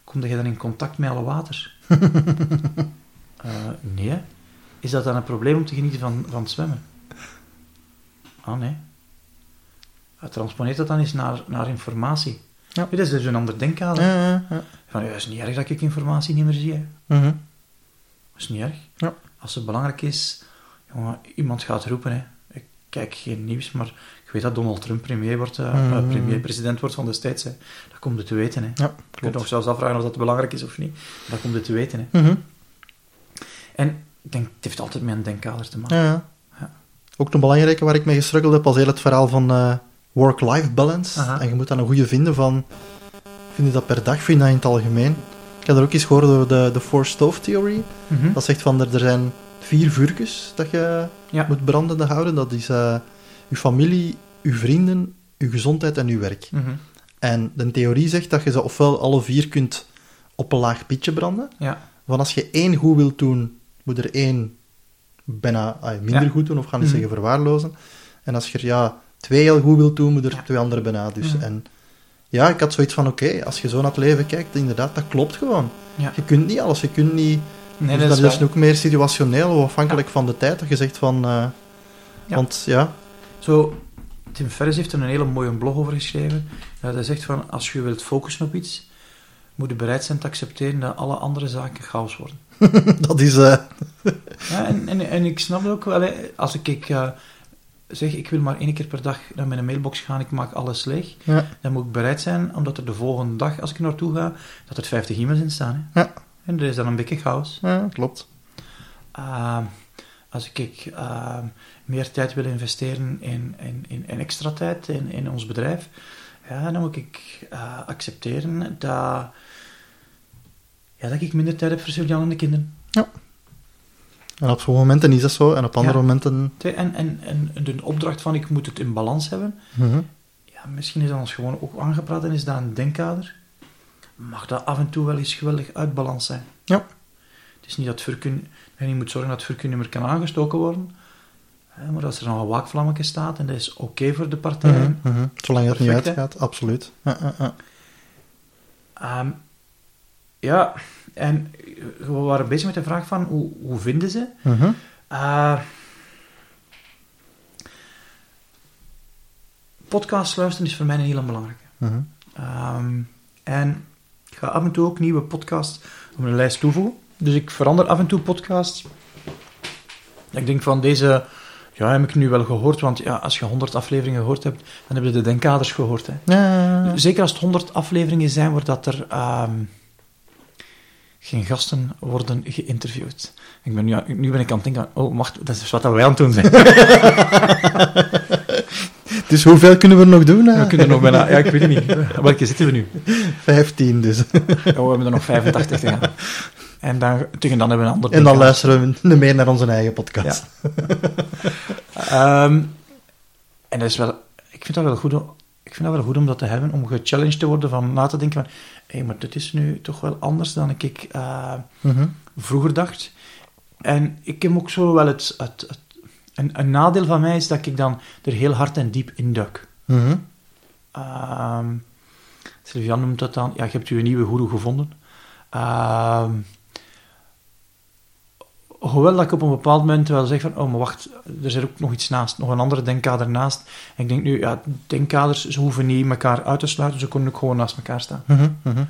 kom je dan in contact met alle water? Eh, nee. Is dat dan een probleem om te genieten van, van het zwemmen? Ah, nee. Uh, transponeert dat dan eens naar, naar informatie. Ja. Dit is dus een ander denkkader. Ja, ja, ja. Van, ja, het is niet erg dat ik informatie niet meer zie. Hè. Mhm. Dat is niet erg. Ja. Als het belangrijk is, jongen, iemand gaat roepen. Hè. Ik kijk geen nieuws, maar weet dat Donald Trump premier, wordt, eh, Mhm. eh, premier president wordt van de States. Hè. Dat komt het te weten. Hè. Ja, Je kunt nog zelfs afvragen of dat belangrijk is of niet. Maar dat komt het te weten. Hè. Mhm. En ik denk, het heeft altijd met een denkkader te maken. Ja, ja. Ook een belangrijke waar ik mee gestruggeld heb, was heel het verhaal van eh, work-life balance. Aha. En je moet dan een goede vinden van... Vind je dat per dag, vind je dat in het algemeen? Ik heb er ook eens gehoord over de, de four-stove-theorie. Mhm. Dat zegt van, er, er zijn vier vuurtjes dat je Ja. moet brandende houden. Dat is je familie, je vrienden, je gezondheid en je werk. Mhm. En de theorie zegt dat je ze ofwel alle vier kunt op een laag pitje branden. Ja. Van als je één goed wilt doen, moet er één bijna minder Ja. goed doen, of gaan niet Mhm. zeggen verwaarlozen. En als je er ja, twee heel goed wilt doen, moet er Ja. twee andere bijna. Dus. Mhm. En ja, ik had zoiets van, oké, als je zo naar het leven kijkt, inderdaad, dat klopt gewoon. Ja. Je kunt niet alles, je kunt niet... Nee, dus dat dat is ook meer situationeel of afhankelijk van de tijd, dat je zegt van... eh, Ja. Want ja, Zo, Tim Ferriss heeft er een hele mooie blog over geschreven. Dat hij zegt van, als je wilt focussen op iets, moet je bereid zijn te accepteren dat alle andere zaken chaos worden. dat is... eh, Ja, en, en, en ik snap het ook wel, als ik, ik eh, zeg, ik wil maar één keer per dag naar mijn mailbox gaan, ik maak alles leeg, ja, dan moet ik bereid zijn, omdat er de volgende dag, als ik naartoe ga, dat er 50 e-mails in staan. Hè. Ja. En er is dan een beetje chaos. ja, klopt. Uh, als ik uh, meer tijd wil investeren in, in, in, in extra tijd in, in ons bedrijf, ja, dan moet ik uh, accepteren dat, ja, dat ik minder tijd heb voor Sylvian en de kinderen. Ja. En op sommige momenten is dat zo, en op andere Ja. momenten... En, en, en de opdracht van ik moet het in balans hebben, Mhm. ja, misschien is dat ons gewoon ook aangepraat en is dat een denkkader. Mag dat af en toe wel eens geweldig uit balans zijn. Ja. Het is niet dat vuurkun... En je moet zorgen dat het niet meer kan aangestoken worden. Maar als er nog een waakvlammetje staat en dat is oké voor de partijen. Mhm, mhm. Zolang het niet Perfect, uitgaat, absoluut. Ja. Ehm, ja, en we waren bezig met de vraag van hoe, hoe vinden ze? Mhm. Uh, podcast luisteren is voor mij een hele belangrijke. Ehm, en ik ga af en toe ook nieuwe podcasts op mijn lijst toevoegen. Dus ik verander af en toe podcasts. Ik denk van deze, ja, heb ik nu wel gehoord, want ja, als je 100 afleveringen gehoord hebt, dan heb je de denkaders gehoord. Hè. Ja. Zeker als het 100 afleveringen zijn, wordt dat er ehm, geen gasten worden geïnterviewd. Ik ben nu, nu ben ik aan het denken, oh, wacht, dat is wat wij aan het doen zijn. Dus hoeveel kunnen we nog doen? hè? We kunnen nog bijna, ja, ik weet het niet. Welke zitten we nu? 15 dus. Ja, we hebben er nog 85 te gaan. En dan, tegen dan hebben we een ander En dan luisteren we meer naar onze eigen podcast. aan. Ehm, en dat is wel, ik vind dat wel goed, om- ik vind dat wel goed om dat te hebben, om gechallenged te worden van na te denken van, hé, maar dit is nu toch wel anders dan ik eh, Mhm. vroeger dacht. En ik heb ook zo wel het, het, het een, een nadeel van mij is dat ik dan er heel hard en diep in duik. Ehm Sylvian noemt dat dan, ja, je hebt je nieuwe goeroe gevonden. Ehm hoewel dat ik op een bepaald moment wel zeg van, oh, maar wacht, er zit ook nog iets naast, nog een andere denkkader naast. En ik denk nu, ja, denkkaders, ze hoeven niet elkaar uit te sluiten, ze kunnen ook gewoon naast elkaar staan. Mhm. Mhm.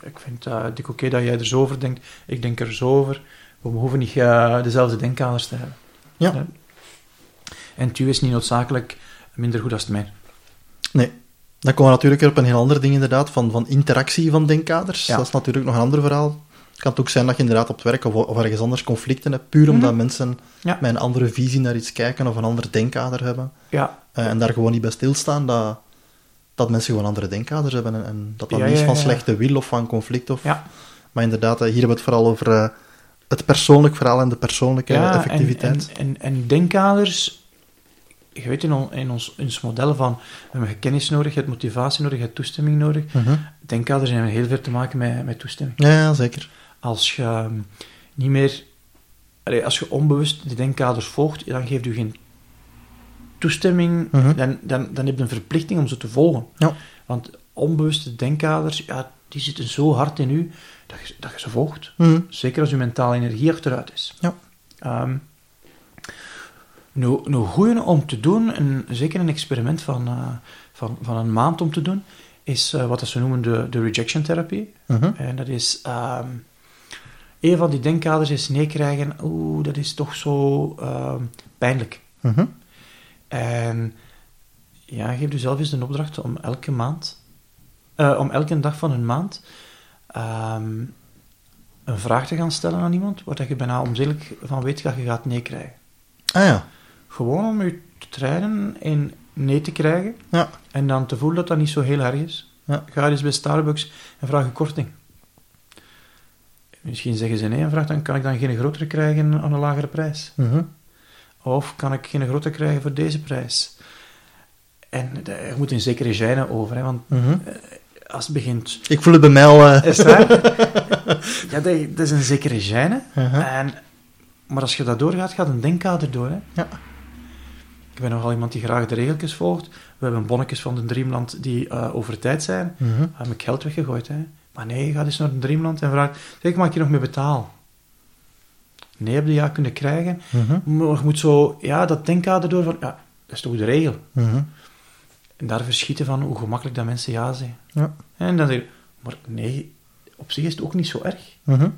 Ik vind het uh, oké dat jij er zo over denkt, ik denk er zo over. We hoeven niet eh, dezelfde denkkaders te hebben. Ja. En uw is niet noodzakelijk minder goed als het mijn. Nee. Dan komen we natuurlijk op een heel ander ding inderdaad, van, van interactie van denkkaders. Ja. Dat is natuurlijk nog een ander verhaal. Het kan ook zijn dat je inderdaad op het werk of, of ergens anders conflicten hebt, puur omdat Mhm. mensen Ja. met een andere visie naar iets kijken of een ander denkkader hebben. Ja, Eh, en daar gewoon niet bij stilstaan dat, dat mensen gewoon andere denkkaders hebben. En, en dat dat Ja, niet is van slechte wil of van conflict. Of, ja. Maar inderdaad, eh, hier hebben we het vooral over eh, het persoonlijk verhaal en de persoonlijke effectiviteit. En, en, en denkkaders, je weet in, on- in, ons, model van, we hebben kennis nodig, je hebt motivatie nodig, je hebt toestemming nodig. Mhm. Denkkaders hebben heel veel te maken met, met toestemming. ja, ja, zeker. Als je ehm, niet meer, als je onbewust de denkkaders volgt, dan geeft u geen toestemming, Mhm. dan, dan, dan heb je een verplichting om ze te volgen. Ja. Want onbewuste denkkaders, ja, die zitten zo hard in u dat je, dat je ze volgt. Mhm. Zeker als uw mentale energie achteruit is. Ja. Nu, nu goeie om te doen, en zeker een experiment van, eh, van, van een maand om te doen, is eh, wat dat ze noemen de, de rejection therapie. Mhm. En dat is... ehm, een van die denkkaders is nee krijgen. Oeh, dat is toch zo ehm, pijnlijk. Mhm. En ja, geef jezelf eens de opdracht om elke maand, eh, om elke dag van een maand, ehm, een vraag te gaan stellen aan iemand, waar dat je bijna onzedelijk van weet dat je gaat nee krijgen. Ah ja. Gewoon om je te trainen in nee te krijgen, Ja. en dan te voelen dat dat niet zo heel erg is. Ja. Ga eens bij Starbucks en vraag een korting. Misschien zeggen ze nee en vraag dan, kan ik dan geen grotere krijgen aan een lagere prijs? Mhm. Of kan ik geen grote krijgen voor deze prijs? En de- er moet een zekere gêne over, hè, want Mhm. als het begint... Ik voel het bij mij al... eh, Is waar? ja, dat, dat is een zekere gêne. uh-huh. En, maar als je dat doorgaat, gaat een denkkader door. Hè? Ja. Ik ben nogal iemand die graag de regeltjes volgt. We hebben bonnetjes van de Dreamland die eh, over tijd zijn. Mhm. Dan heb ik geld weggegooid. Hè? Maar nee, ga eens naar de Dreamland en vraag... Zeg, mag ik je nog mee betalen? Nee, heb je ja kunnen krijgen. Mhm. Maar je moet zo... Ja, dat denkkader door van... Ja, dat is toch de regel? Mhm. En daar verschieten van hoe gemakkelijk dat mensen ja zeggen. Ja. En dan zeg je... Maar nee, op zich is het ook niet zo erg. Mhm.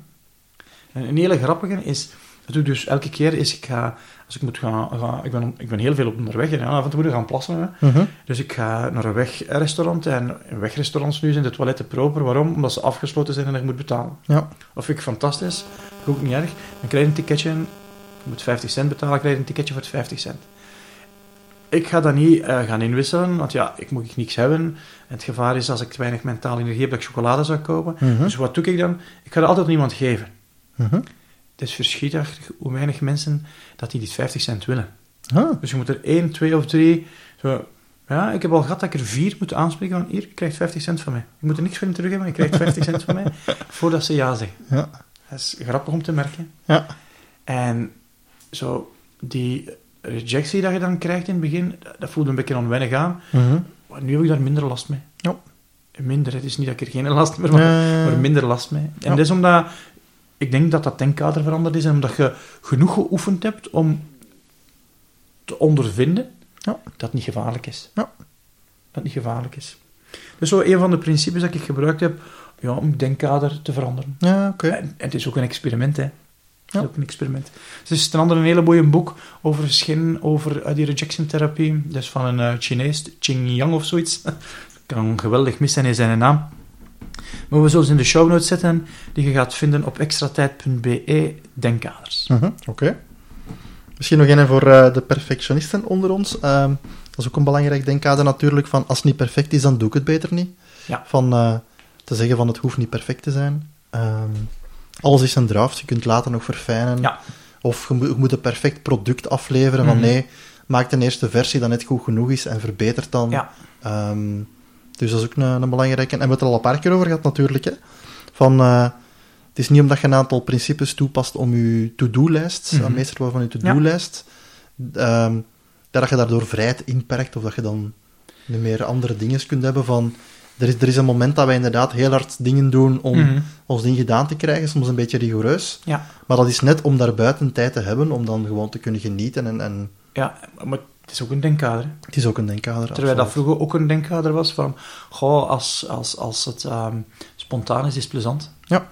En een hele grappige is, dat doe ik dus elke keer, is ik ga, als ik moet gaan, gaan ik, ben, ik ben heel veel op onderweg en af en toe moet ik gaan plassen. Hè. Mhm. Dus ik ga naar een wegrestaurant en wegrestaurants nu zijn de toiletten proper. Waarom? Omdat ze afgesloten zijn en ik moet betalen. Ja. Dat vind ik fantastisch, ook niet erg. Dan krijg je een ticketje, je moet 50 cent betalen, krijg je een ticketje voor 50 cent. Ik ga dat niet eh, gaan inwisselen, want ja, ik moet niks hebben. En het gevaar is, als ik te weinig mentale energie heb, dat ik chocolade zou kopen. Mhm. Dus wat doe ik dan? Ik ga dat altijd aan iemand geven. Mhm. Het is verschrikkelijk hoe weinig mensen dat die die 50 cent willen. Ah. Dus je moet er één, twee of drie... Zo, ja, ik heb al gehad dat ik er vier moet aanspreken van hier, je krijgt 50 cent van mij. Je moet er niks voor in terug hebben, maar je krijgt 50 cent van mij, voordat ze ja zeggen. Ja. Dat is grappig om te merken. Ja. En zo, die rejectie dat je dan krijgt in het begin, dat- voelt een beetje onwennig aan. Mhm. Maar nu heb ik daar minder last mee. Ja. Minder, het is niet dat ik er geen last meer van heb, Eh, maar minder last mee. En Ja. dat is omdat, ik denk dat dat denkkader veranderd is en omdat je genoeg geoefend hebt om te ondervinden Ja. dat het niet gevaarlijk is. Ja. Dat het niet gevaarlijk is. Dus zo een van de principes dat ik gebruikt heb ja, om het denkkader te veranderen. Ja, oké. En, en het is ook een experiment, hè. Het Ja. is ook een experiment. Dus er is ten andere een hele mooie boek over schijn, over eh, die rejection therapie. Dat is van een eh, Chinees, Ching Yang of zoiets. kan geweldig mis zijn in zijn naam. Maar we zullen ze in de show notes zetten, die je gaat vinden op extratijd.be denkkaders. Mhm, Oké. Misschien nog een voor eh, de perfectionisten onder ons. Ehm, dat is ook een belangrijk denkkader natuurlijk, van als het niet perfect is, dan doe ik het beter niet. Ja. Van eh, te zeggen van het hoeft niet perfect te zijn. Ehm, alles is een draft, je kunt later nog verfijnen. Ja. Of je moet, je moet een perfect product afleveren, van Mhm. nee, maak de eerste versie dat net goed genoeg is en verbetert dan. Ja. Ehm, dus dat is ook een, een belangrijke. En we hebben het er al een paar keer over gehad natuurlijk. Hè. Van, eh, het is niet omdat je een aantal principes toepast om je to-do-lijst, Mhm. aan meester van je to-do-lijst, ehm, dat je daardoor vrijheid inperkt of dat je dan meer andere dingen kunt hebben van... Er is, er is een moment dat wij inderdaad heel hard dingen doen om Mhm. ons ding gedaan te krijgen, soms een beetje rigoureus. Ja. Maar dat is net om daar buiten tijd te hebben, om dan gewoon te kunnen genieten. En, en ja, maar het is ook een denkkader. hè. het is ook een denkkader. Terwijl dat vroeger ook een denkkader was van, goh, als, als, als het ehm, spontaan is, is het plezant. Ja.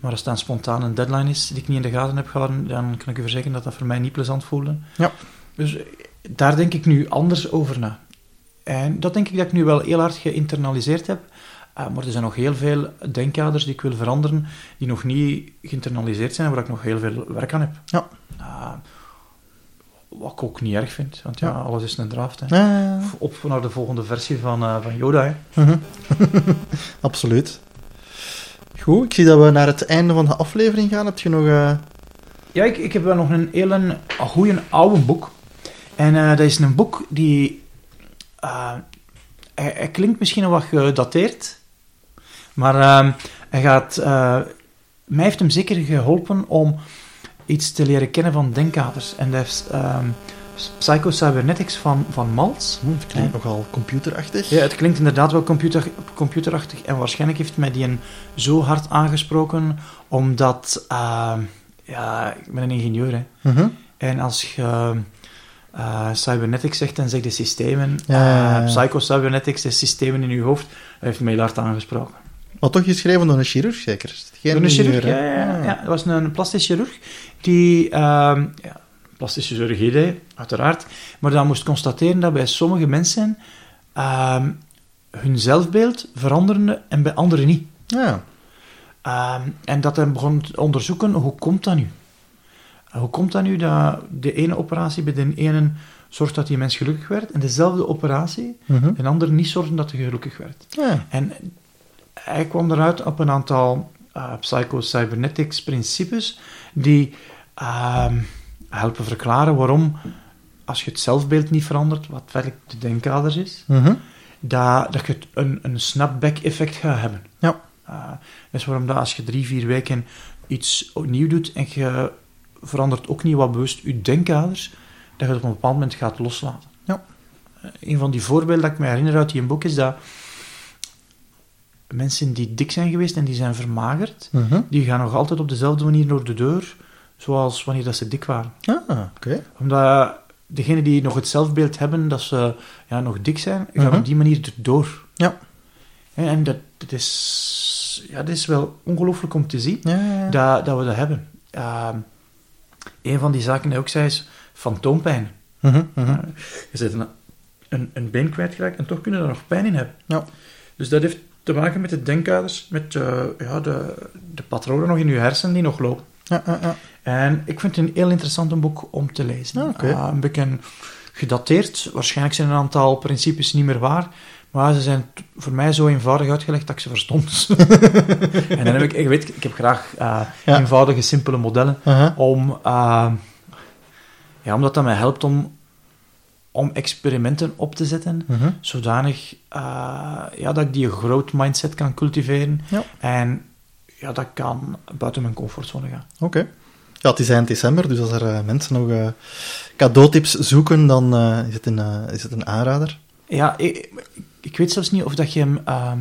Maar als het dan spontaan een deadline is die ik niet in de gaten heb gehouden, dan kan ik u verzekeren dat dat voor mij niet plezant voelde. Ja. Dus eh, daar denk ik nu anders over na. En dat denk ik dat ik nu wel heel hard geïnternaliseerd heb. Eh, maar er zijn nog heel veel denkkaders die ik wil veranderen, die nog niet geïnternaliseerd zijn en waar ik nog heel veel werk aan heb. Ja. Eh, wat ik ook niet erg vind, want ja, Ja. alles is een draft. Hè. Ja. Op naar de volgende versie van, eh, van Yoda. Hè. Mhm. Absoluut. Goed, ik zie dat we naar het einde van de aflevering gaan. Heb je nog... eh, Ja, ik, ik heb wel nog een hele goede oude boek. En eh, dat is een boek die... hij, hij klinkt misschien wat gedateerd. Maar eh, hij gaat... mij heeft hem zeker geholpen om iets te leren kennen van denkkaders. En dat is... eh, Psycho Cybernetics van, van Maltz. Hm, het klinkt nogal computerachtig. Ja, het klinkt inderdaad wel computer, computerachtig. En waarschijnlijk heeft mij die een zo hard aangesproken, omdat... ehm, ja, ik ben een ingenieur, hè. Mhm. En als je eh, cybernetics zegt, dan zeg je systemen. Ja, ja, ja, ja. Eh, psycho-cybernetics, de systemen in je hoofd. Heeft mij hard aangesproken. Maar toch geschreven door een chirurg, zeker? Het Geen Door een chirurg, ja, ja, ja. Ah. ja. Dat was een plastisch chirurg die... ehm, ja, plastische chirurgie deed, uiteraard. Maar dan moest constateren dat bij sommige mensen ehm, hun zelfbeeld veranderde en bij anderen niet. Ja. Ehm, en dat hij begon te onderzoeken, hoe komt dat nu? Hoe komt dat nu dat de ene operatie bij de ene zorgt dat die mens gelukkig werd, en dezelfde operatie Mhm. een ander niet zorgde dat hij gelukkig werd? Ja. En hij kwam eruit op een aantal uh, psycho-cybernetics principes die ehm, helpen verklaren waarom, als je het zelfbeeld niet verandert, wat werkelijk de denkaders is, Mhm. dat, dat je een, een snapback-effect gaat hebben. Ja. Uh, dus waarom dat als je drie, vier weken iets nieuw doet en je verandert ook niet wat bewust je denkaders, dat je het op een bepaald moment gaat loslaten. Ja. Uh, een van die voorbeelden dat ik me herinner uit die boek is dat mensen die dik zijn geweest en die zijn vermagerd, Mhm. die gaan nog altijd op dezelfde manier door de deur, zoals wanneer dat ze dik waren. Ah, oké. Omdat degenen die nog het zelfbeeld hebben dat ze ja, nog dik zijn, gaan Mhm. op die manier erdoor. Ja. En dat, dat, is, ja, dat is wel ongelooflijk om te zien Ja, ja, ja. dat, dat we dat hebben. Ehm, een van die zaken die ik ook zei is fantoompijn. Mhm. Uh, je zit een, een, een been kwijtgeraakt en toch kunnen er nog pijn in hebben. Ja. Dus dat heeft te maken met de denkaders, met eh, ja, de, de patronen nog in je hersenen die nog lopen. Ja, ja, ja. En ik vind het een heel interessant boek om te lezen. Ah, oké. Uh, een beetje gedateerd. Waarschijnlijk zijn een aantal principes niet meer waar. Maar ze zijn voor mij zo eenvoudig uitgelegd dat ik ze verstond. en dan heb ik, ik weet, ik heb graag uh, Ja. eenvoudige, simpele modellen. Om, uh, ja, omdat dat mij helpt om, om experimenten op te zetten. Mhm. Zodanig uh, ja, dat ik die growth mindset kan cultiveren. Ja. En ja, dat kan buiten mijn comfortzone gaan. Oké. Ja, het is eind december, dus als er eh, mensen nog eh, cadeautips zoeken, dan eh, is, het een, eh, is het een aanrader. Ja, ik, ik weet zelfs niet of dat je hem ehm,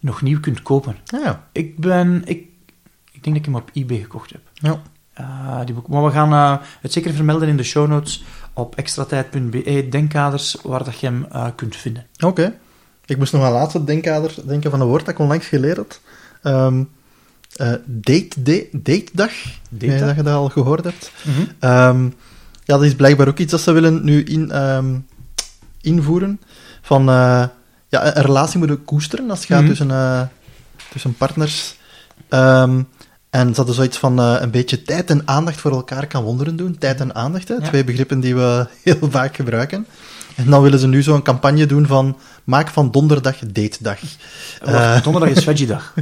nog nieuw kunt kopen. Ja, ja. Ik ben... Ik, ik denk dat ik hem op eBay gekocht heb. Ja. Eh, die boek. Maar we gaan eh, het zeker vermelden in de show notes op extratijd.be, denkkaders, waar dat je hem eh, kunt vinden. Oké. Ik moest nog aan laatste denkader denken van een woord dat ik onlangs geleerd had. Ehm eh, date, date, date dag. Datedag? dat je dat al gehoord hebt. Ehm, ja, dat is blijkbaar ook iets dat ze willen nu in, ehm, invoeren. Van, eh, ja, een relatie moeten koesteren als het gaat Mhm. tussen, eh, tussen partners. En ze hadden zoiets van eh, een beetje tijd en aandacht voor elkaar kan wonderen doen. Tijd en aandacht, hè, Ja. twee begrippen die we heel vaak gebruiken. En dan willen ze nu zo'n campagne doen van maak van donderdag datedag. Wacht, donderdag is veggie-dag.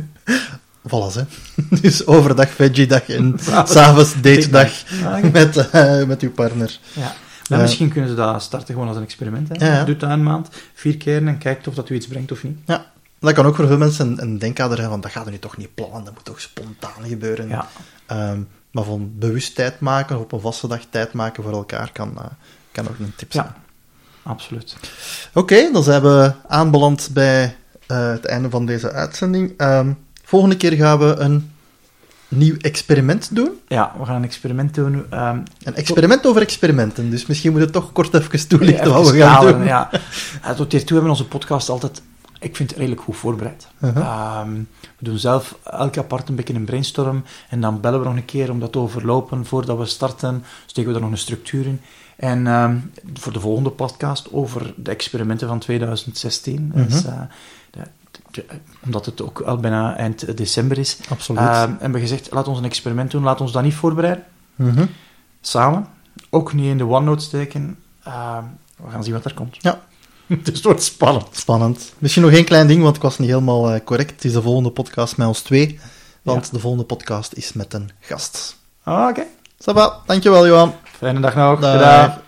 Voilà, hè. Dus overdag veggie-dag en S'avonds datedag Ah, met, eh, met uw partner. Ja. Maar misschien kunnen ze dat starten gewoon als een experiment. Hè. Ja, ja. Doe dat een maand, vier keer en kijkt of dat u iets brengt of niet. Ja, dat kan ook voor veel mensen een, een denkkader zijn, want dat gaat er nu toch niet plannen, dat moet toch spontaan gebeuren. Ja. Ehm, maar van bewust tijd maken, of op een vaste dag tijd maken voor elkaar, kan, eh, kan ook een tip zijn. Ja, absoluut. Oké, dan zijn we aanbeland bij eh, het einde van deze uitzending. Ehm, volgende keer gaan we een nieuw experiment doen. Ja, we gaan een experiment doen. ehm, Een experiment over experimenten, dus misschien moet je toch kort even toelichten Even wat we gaan doen. Ja. Uh, tot hiertoe hebben we onze podcast altijd, ik vind het redelijk goed voorbereid. Uh-huh. Ehm, we doen zelf elke apart een beetje een brainstorm en dan bellen we nog een keer om dat te overlopen voordat we starten. Steken we er nog een structuur in. En ehm, voor de volgende podcast over de experimenten van 2016. Mhm. dus, eh, de- de- omdat het ook al bijna eind december is. Absoluut. Ehm, hebben we gezegd, laat ons een experiment doen, laat ons dat niet voorbereiden. Mhm. Samen. Ook niet in de OneNote steken. Ehm, we gaan zien wat er komt. Ja. het wordt spannend. Spannend. Misschien nog één klein ding, want ik was niet helemaal eh, correct. Het is de volgende podcast met ons twee, want de volgende podcast is met een gast. Ah, Oké. Va, dankjewel Johan. Fijne dag nog. Dag.